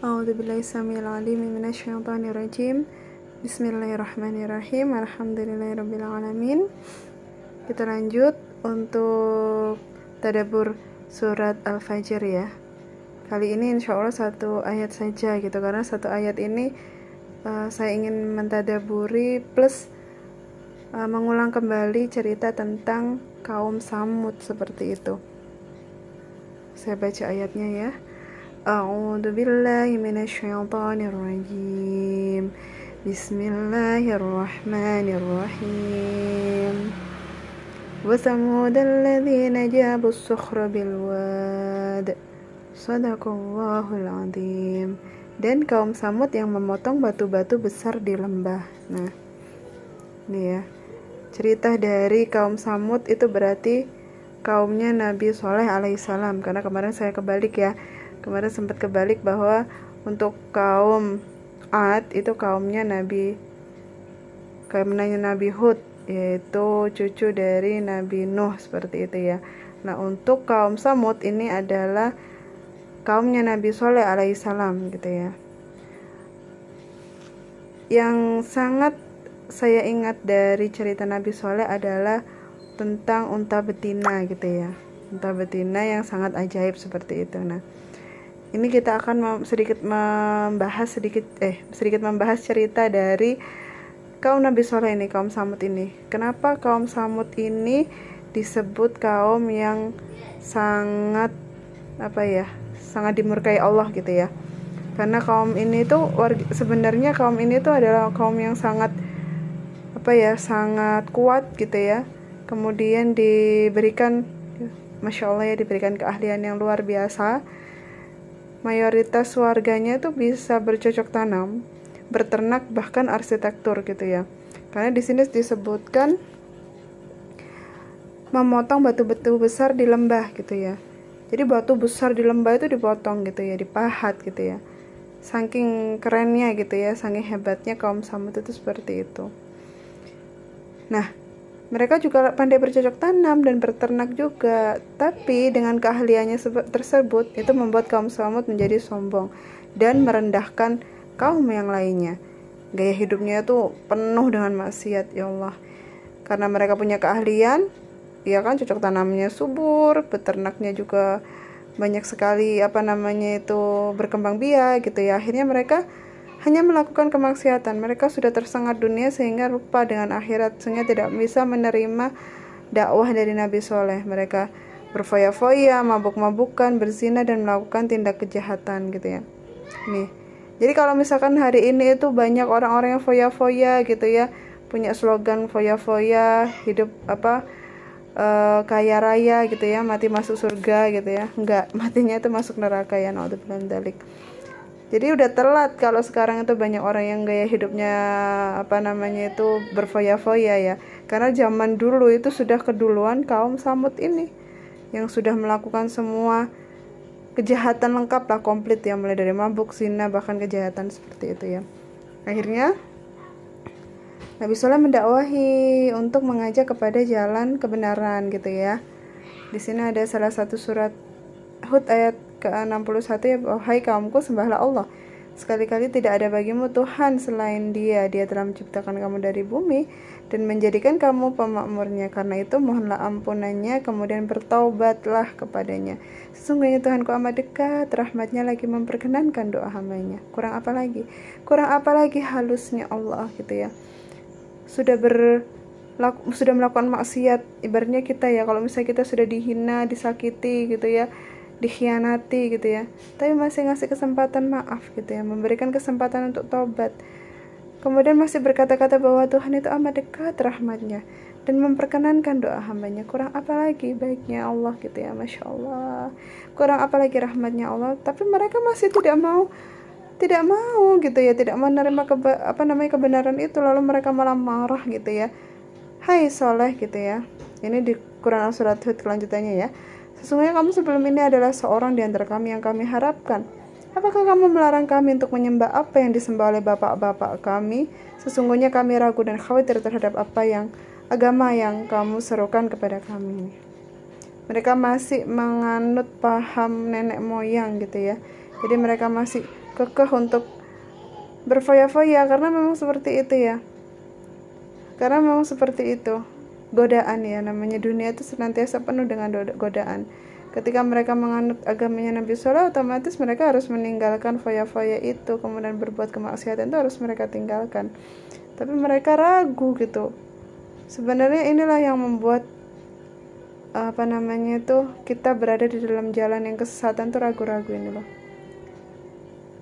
أعوذ بالله السميع العليم من الشيطان الرجيم Bismillahirrahmanirrahim Alhamdulillahirrabbilalamin Kita lanjut untuk tadabur surat Al-Fajr ya Kali ini insya Allah satu ayat saja gitu Karena satu ayat ini uh, saya ingin mentadaburi plus uh, mengulang kembali cerita tentang kaum Samud seperti itu Saya baca ayatnya ya أعوذ بالله من الشيطان الرجيم بسم الله الرحمن الرحيم وثمود الذين جابوا الصخر بالواد صدق الله العظيم dan kaum Samud yang memotong batu-batu besar di lembah. Nah, ini ya. Cerita dari kaum Samud itu berarti kaumnya Nabi Soleh alaihissalam. Karena kemarin saya kebalik ya kemarin sempat kebalik bahwa untuk kaum Ad itu kaumnya Nabi kaumnya Nabi Hud yaitu cucu dari Nabi Nuh seperti itu ya. Nah untuk kaum Samud ini adalah kaumnya Nabi Soleh alaihissalam gitu ya. Yang sangat saya ingat dari cerita Nabi Soleh adalah tentang unta betina gitu ya. Unta betina yang sangat ajaib seperti itu. Nah, ini kita akan sedikit membahas sedikit eh sedikit membahas cerita dari kaum Nabi Soleh ini kaum Samud ini. Kenapa kaum Samud ini disebut kaum yang sangat apa ya sangat dimurkai Allah gitu ya? Karena kaum ini tuh sebenarnya kaum ini tuh adalah kaum yang sangat apa ya sangat kuat gitu ya. Kemudian diberikan masya Allah ya diberikan keahlian yang luar biasa mayoritas warganya itu bisa bercocok tanam, berternak bahkan arsitektur gitu ya. Karena di sini disebutkan memotong batu-batu besar di lembah gitu ya. Jadi batu besar di lembah itu dipotong gitu ya, dipahat gitu ya. Saking kerennya gitu ya, saking hebatnya kaum Samud itu seperti itu. Nah, mereka juga pandai bercocok tanam dan berternak juga, tapi dengan keahliannya tersebut itu membuat kaum Samud menjadi sombong dan merendahkan kaum yang lainnya. Gaya hidupnya itu penuh dengan maksiat, ya Allah. Karena mereka punya keahlian, ya kan cocok tanamnya subur, peternaknya juga banyak sekali apa namanya itu berkembang biak gitu ya. Akhirnya mereka hanya melakukan kemaksiatan. Mereka sudah tersengat dunia sehingga lupa dengan akhirat sehingga tidak bisa menerima dakwah dari Nabi Soleh. Mereka berfoya-foya, mabuk-mabukan, berzina dan melakukan tindak kejahatan gitu ya. Nih. Jadi kalau misalkan hari ini itu banyak orang-orang yang foya-foya gitu ya, punya slogan foya-foya, hidup apa uh, kaya raya gitu ya, mati masuk surga gitu ya. Enggak, matinya itu masuk neraka ya, naudzubillah dalik jadi udah telat kalau sekarang itu banyak orang yang gaya hidupnya apa namanya itu berfoya-foya ya. Karena zaman dulu itu sudah keduluan kaum samud ini yang sudah melakukan semua kejahatan lengkap lah komplit ya. Mulai dari mabuk zina bahkan kejahatan seperti itu ya. Akhirnya Nabi Soleh mendakwahi untuk mengajak kepada jalan kebenaran gitu ya. Di sini ada salah satu surat Hud ayat ke-61 ya Wahai kaumku sembahlah Allah. Sekali-kali tidak ada bagimu Tuhan selain dia. Dia telah menciptakan kamu dari bumi Dan menjadikan kamu pemakmurnya. Karena itu mohonlah ampunannya Kemudian bertaubatlah kepadanya. Sesungguhnya Tuhanku amat dekat Rahmatnya lagi memperkenankan doa hambanya. Kurang apa lagi? Kurang apa lagi halusnya Allah gitu ya. Sudah ber sudah melakukan maksiat ibaratnya kita ya kalau misalnya kita sudah dihina disakiti gitu ya dikhianati gitu ya. Tapi masih ngasih kesempatan maaf gitu ya memberikan kesempatan untuk tobat kemudian masih berkata-kata bahwa Tuhan itu amat dekat rahmatnya dan memperkenankan doa hambanya. Kurang apa lagi baiknya Allah gitu ya Masya Allah. Kurang apa lagi rahmatnya Allah. Tapi mereka masih tidak mau tidak mau gitu ya tidak menerima keba, apa namanya kebenaran itu. Lalu mereka malah marah gitu ya. Hai soleh gitu ya. Ini di Quran surat Hud kelanjutannya ya Sesungguhnya kamu sebelum ini adalah seorang di antara kami yang kami harapkan. Apakah kamu melarang kami untuk menyembah apa yang disembah oleh bapak-bapak kami? Sesungguhnya kami ragu dan khawatir terhadap apa yang agama yang kamu serukan kepada kami. Mereka masih menganut paham nenek moyang gitu ya. jadi mereka masih kekeh untuk berfoya-foya karena memang seperti itu ya karena memang seperti itu godaan ya. Namanya dunia itu senantiasa penuh dengan godaan. Ketika mereka menganut agamanya Nabi Sallallahu otomatis mereka harus meninggalkan foya-foya itu kemudian berbuat kemaksiatan itu harus mereka tinggalkan. Tapi mereka ragu gitu. Sebenarnya inilah yang membuat apa namanya itu kita berada di dalam jalan yang kesesatan tuh ragu-ragu ini loh.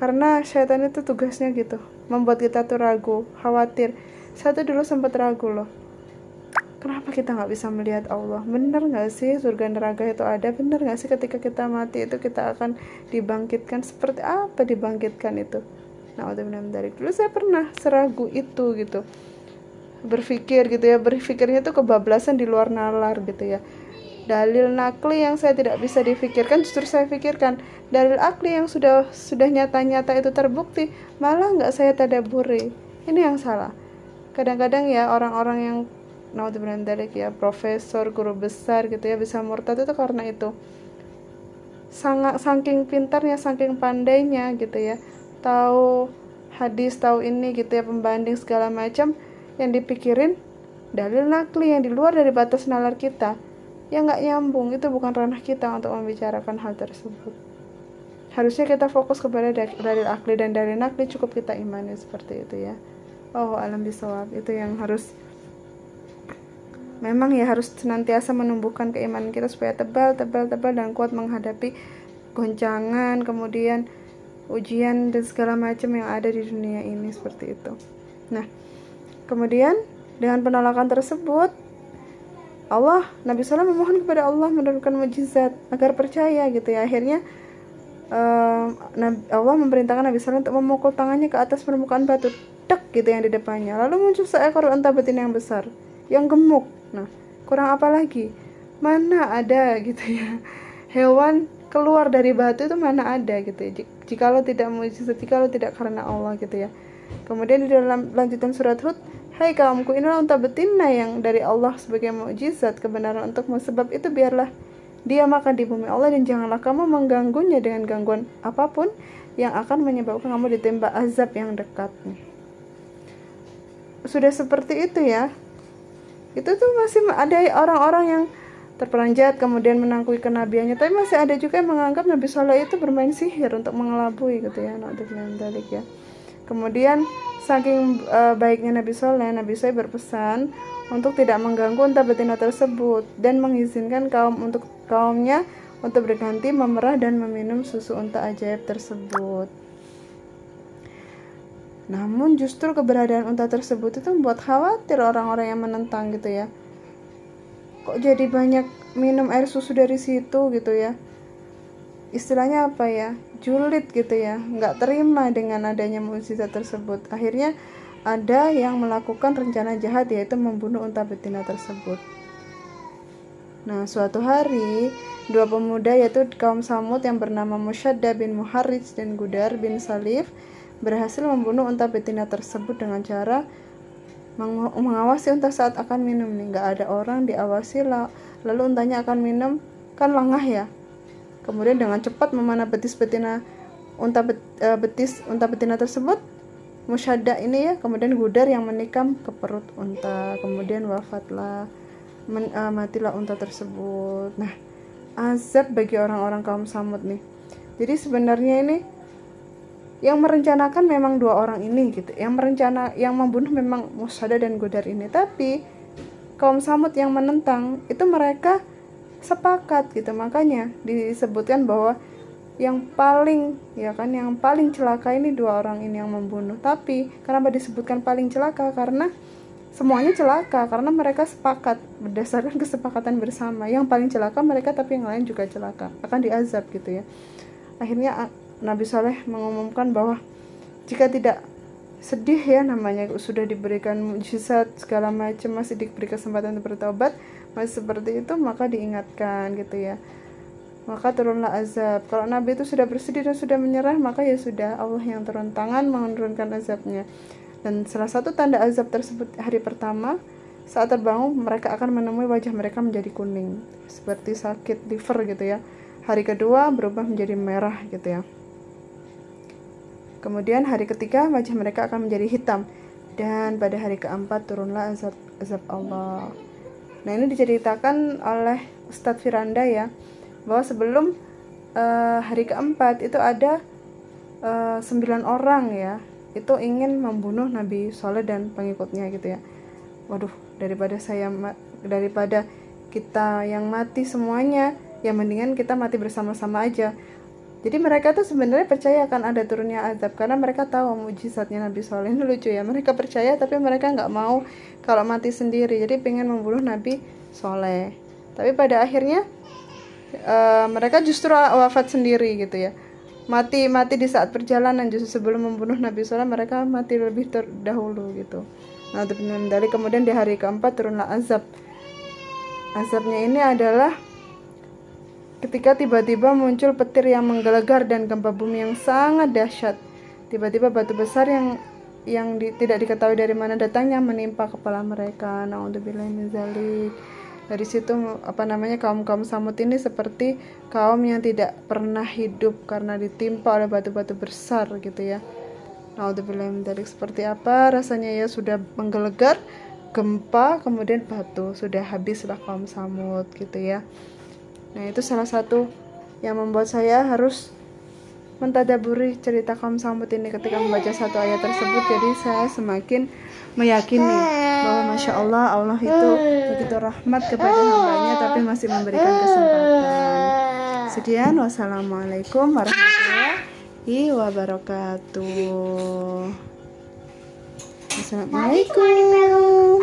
Karena syaitan itu tugasnya gitu membuat kita tuh ragu khawatir. Saya tuh dulu sempat ragu loh kenapa kita nggak bisa melihat Allah? Bener nggak sih surga neraka itu ada? Bener nggak sih ketika kita mati itu kita akan dibangkitkan? Seperti apa dibangkitkan itu? Nah dari dulu saya pernah seragu itu gitu. Berpikir gitu ya. Berpikirnya itu kebablasan di luar nalar gitu ya. Dalil nakli yang saya tidak bisa difikirkan justru saya pikirkan. Dalil akli yang sudah sudah nyata-nyata itu terbukti malah nggak saya tadaburi. Ini yang salah. Kadang-kadang ya orang-orang yang naudzubillah dari ya profesor guru besar gitu ya bisa murtad itu karena itu. Sangat saking pintarnya saking pandainya gitu ya. Tahu hadis tahu ini gitu ya pembanding segala macam yang dipikirin dalil nakli yang di luar dari batas nalar kita. Yang nggak nyambung itu bukan ranah kita untuk membicarakan hal tersebut. Harusnya kita fokus kepada dalil akli dan dalil nakli cukup kita imani seperti itu ya. Oh alam bisawab itu yang harus memang ya harus senantiasa menumbuhkan keimanan kita supaya tebal, tebal, tebal dan kuat menghadapi goncangan, kemudian ujian dan segala macam yang ada di dunia ini seperti itu. Nah, kemudian dengan penolakan tersebut Allah Nabi SAW memohon kepada Allah menurunkan mujizat agar percaya gitu ya. Akhirnya uh, Allah memerintahkan Nabi SAW untuk memukul tangannya ke atas permukaan batu tek gitu yang di depannya. Lalu muncul seekor unta betina yang besar yang gemuk Nah, kurang apa lagi? Mana ada gitu ya. Hewan keluar dari batu itu mana ada gitu ya. Jikalau tidak mujizat, jikalau tidak karena Allah gitu ya. Kemudian di dalam lanjutan surat Hud, Hai kaumku, inilah unta betina yang dari Allah sebagai mujizat kebenaran untukmu. Sebab itu biarlah dia makan di bumi Allah dan janganlah kamu mengganggunya dengan gangguan apa pun yang akan menyebabkan kamu ditembak azab yang dekat. Sudah seperti itu ya itu tuh masih ada orang-orang yang terperanjat kemudian menangkui kenabiannya. Tapi masih ada juga yang menganggap Nabi Soleh itu bermain sihir untuk mengelabui gitu ya dalik ya. Kemudian saking uh, baiknya Nabi Soleh Nabi Soleh berpesan untuk tidak mengganggu unta betina tersebut dan mengizinkan kaum untuk kaumnya untuk berganti memerah dan meminum susu unta ajaib tersebut namun justru keberadaan unta tersebut itu membuat khawatir orang-orang yang menentang gitu ya. Kok jadi banyak minum air susu dari situ gitu ya. Istilahnya apa ya? Julid gitu ya. Nggak terima dengan adanya mukjizat tersebut. Akhirnya ada yang melakukan rencana jahat yaitu membunuh unta betina tersebut. Nah, suatu hari, dua pemuda yaitu kaum Samud yang bernama Mushadda bin Muharrij dan Gudar bin Salif berhasil membunuh unta betina tersebut dengan cara meng mengawasi unta saat akan minum nih. Nggak ada orang diawasi lah lalu untanya akan minum. Kan lengah ya. Kemudian dengan cepat memanah betis betina unta uh, betis unta betina tersebut musyadda ini ya kemudian gudar yang menikam ke perut unta. Kemudian wafatlah men, uh, matilah unta tersebut. Nah azab bagi orang-orang kaum samud nih. Jadi sebenarnya ini yang merencanakan memang dua orang ini gitu. Yang merencana yang membunuh memang Musada dan Godar ini. Tapi kaum Samud yang menentang itu mereka sepakat gitu. Makanya disebutkan bahwa yang paling ya kan yang paling celaka ini dua orang ini yang membunuh. Tapi kenapa disebutkan paling celaka? Karena semuanya celaka karena mereka sepakat berdasarkan kesepakatan bersama. Yang paling celaka mereka tapi yang lain juga celaka akan diazab gitu ya. Akhirnya Nabi Saleh mengumumkan bahwa jika tidak sedih ya namanya sudah diberikan mujizat segala macam masih diberi kesempatan untuk bertobat masih seperti itu maka diingatkan gitu ya. Maka turunlah azab. Kalau Nabi itu sudah bersedih dan sudah menyerah maka ya sudah Allah yang turun tangan menurunkan azabnya. Dan salah satu tanda azab tersebut hari pertama saat terbangun mereka akan menemui wajah mereka menjadi kuning seperti sakit liver gitu ya. Hari kedua berubah menjadi merah gitu ya kemudian hari ketiga wajah mereka akan menjadi hitam. Dan pada hari keempat turunlah azab azab Allah. Nah ini diceritakan oleh Ustadz Firanda ya bahwa sebelum uh, hari keempat itu ada uh, sembilan orang ya itu ingin membunuh Nabi Soleh dan pengikutnya gitu ya. Waduh daripada saya daripada kita yang mati semuanya ya mendingan kita mati bersama-sama aja jadi mereka tuh sebenarnya percaya akan ada turunnya azab karena mereka tahu mujizatnya Nabi Soleh. Ini lucu ya mereka percaya tapi mereka nggak mau kalau mati sendiri. Jadi pengen membunuh Nabi Soleh. Tapi pada akhirnya uh, mereka justru wafat sendiri gitu ya. Mati mati di saat perjalanan. Justru sebelum membunuh Nabi Soleh mereka mati lebih terdahulu gitu. Nah dari kemudian di hari keempat turunlah azab. Azabnya ini adalah ketika tiba-tiba muncul petir yang menggelegar dan gempa bumi yang sangat dahsyat. Tiba-tiba batu besar yang yang di, tidak diketahui dari mana datangnya menimpa kepala mereka. Naudzubillah min zalik. Dari situ apa namanya kaum kaum samud ini seperti kaum yang tidak pernah hidup karena ditimpa oleh batu-batu besar gitu ya. Naudzubillah dari seperti apa? Rasanya ya sudah menggelegar gempa kemudian batu. Sudah habislah kaum samud gitu ya nah itu salah satu yang membuat saya harus mentadaburi cerita kaum samud ini ketika membaca satu ayat tersebut. Jadi saya semakin meyakini bahwa masya Allah Allah itu begitu rahmat kepada hambanya tapi masih memberikan kesempatan. Sekian wassalamualaikum warahmatullahi wabarakatuh. Assalamualaikum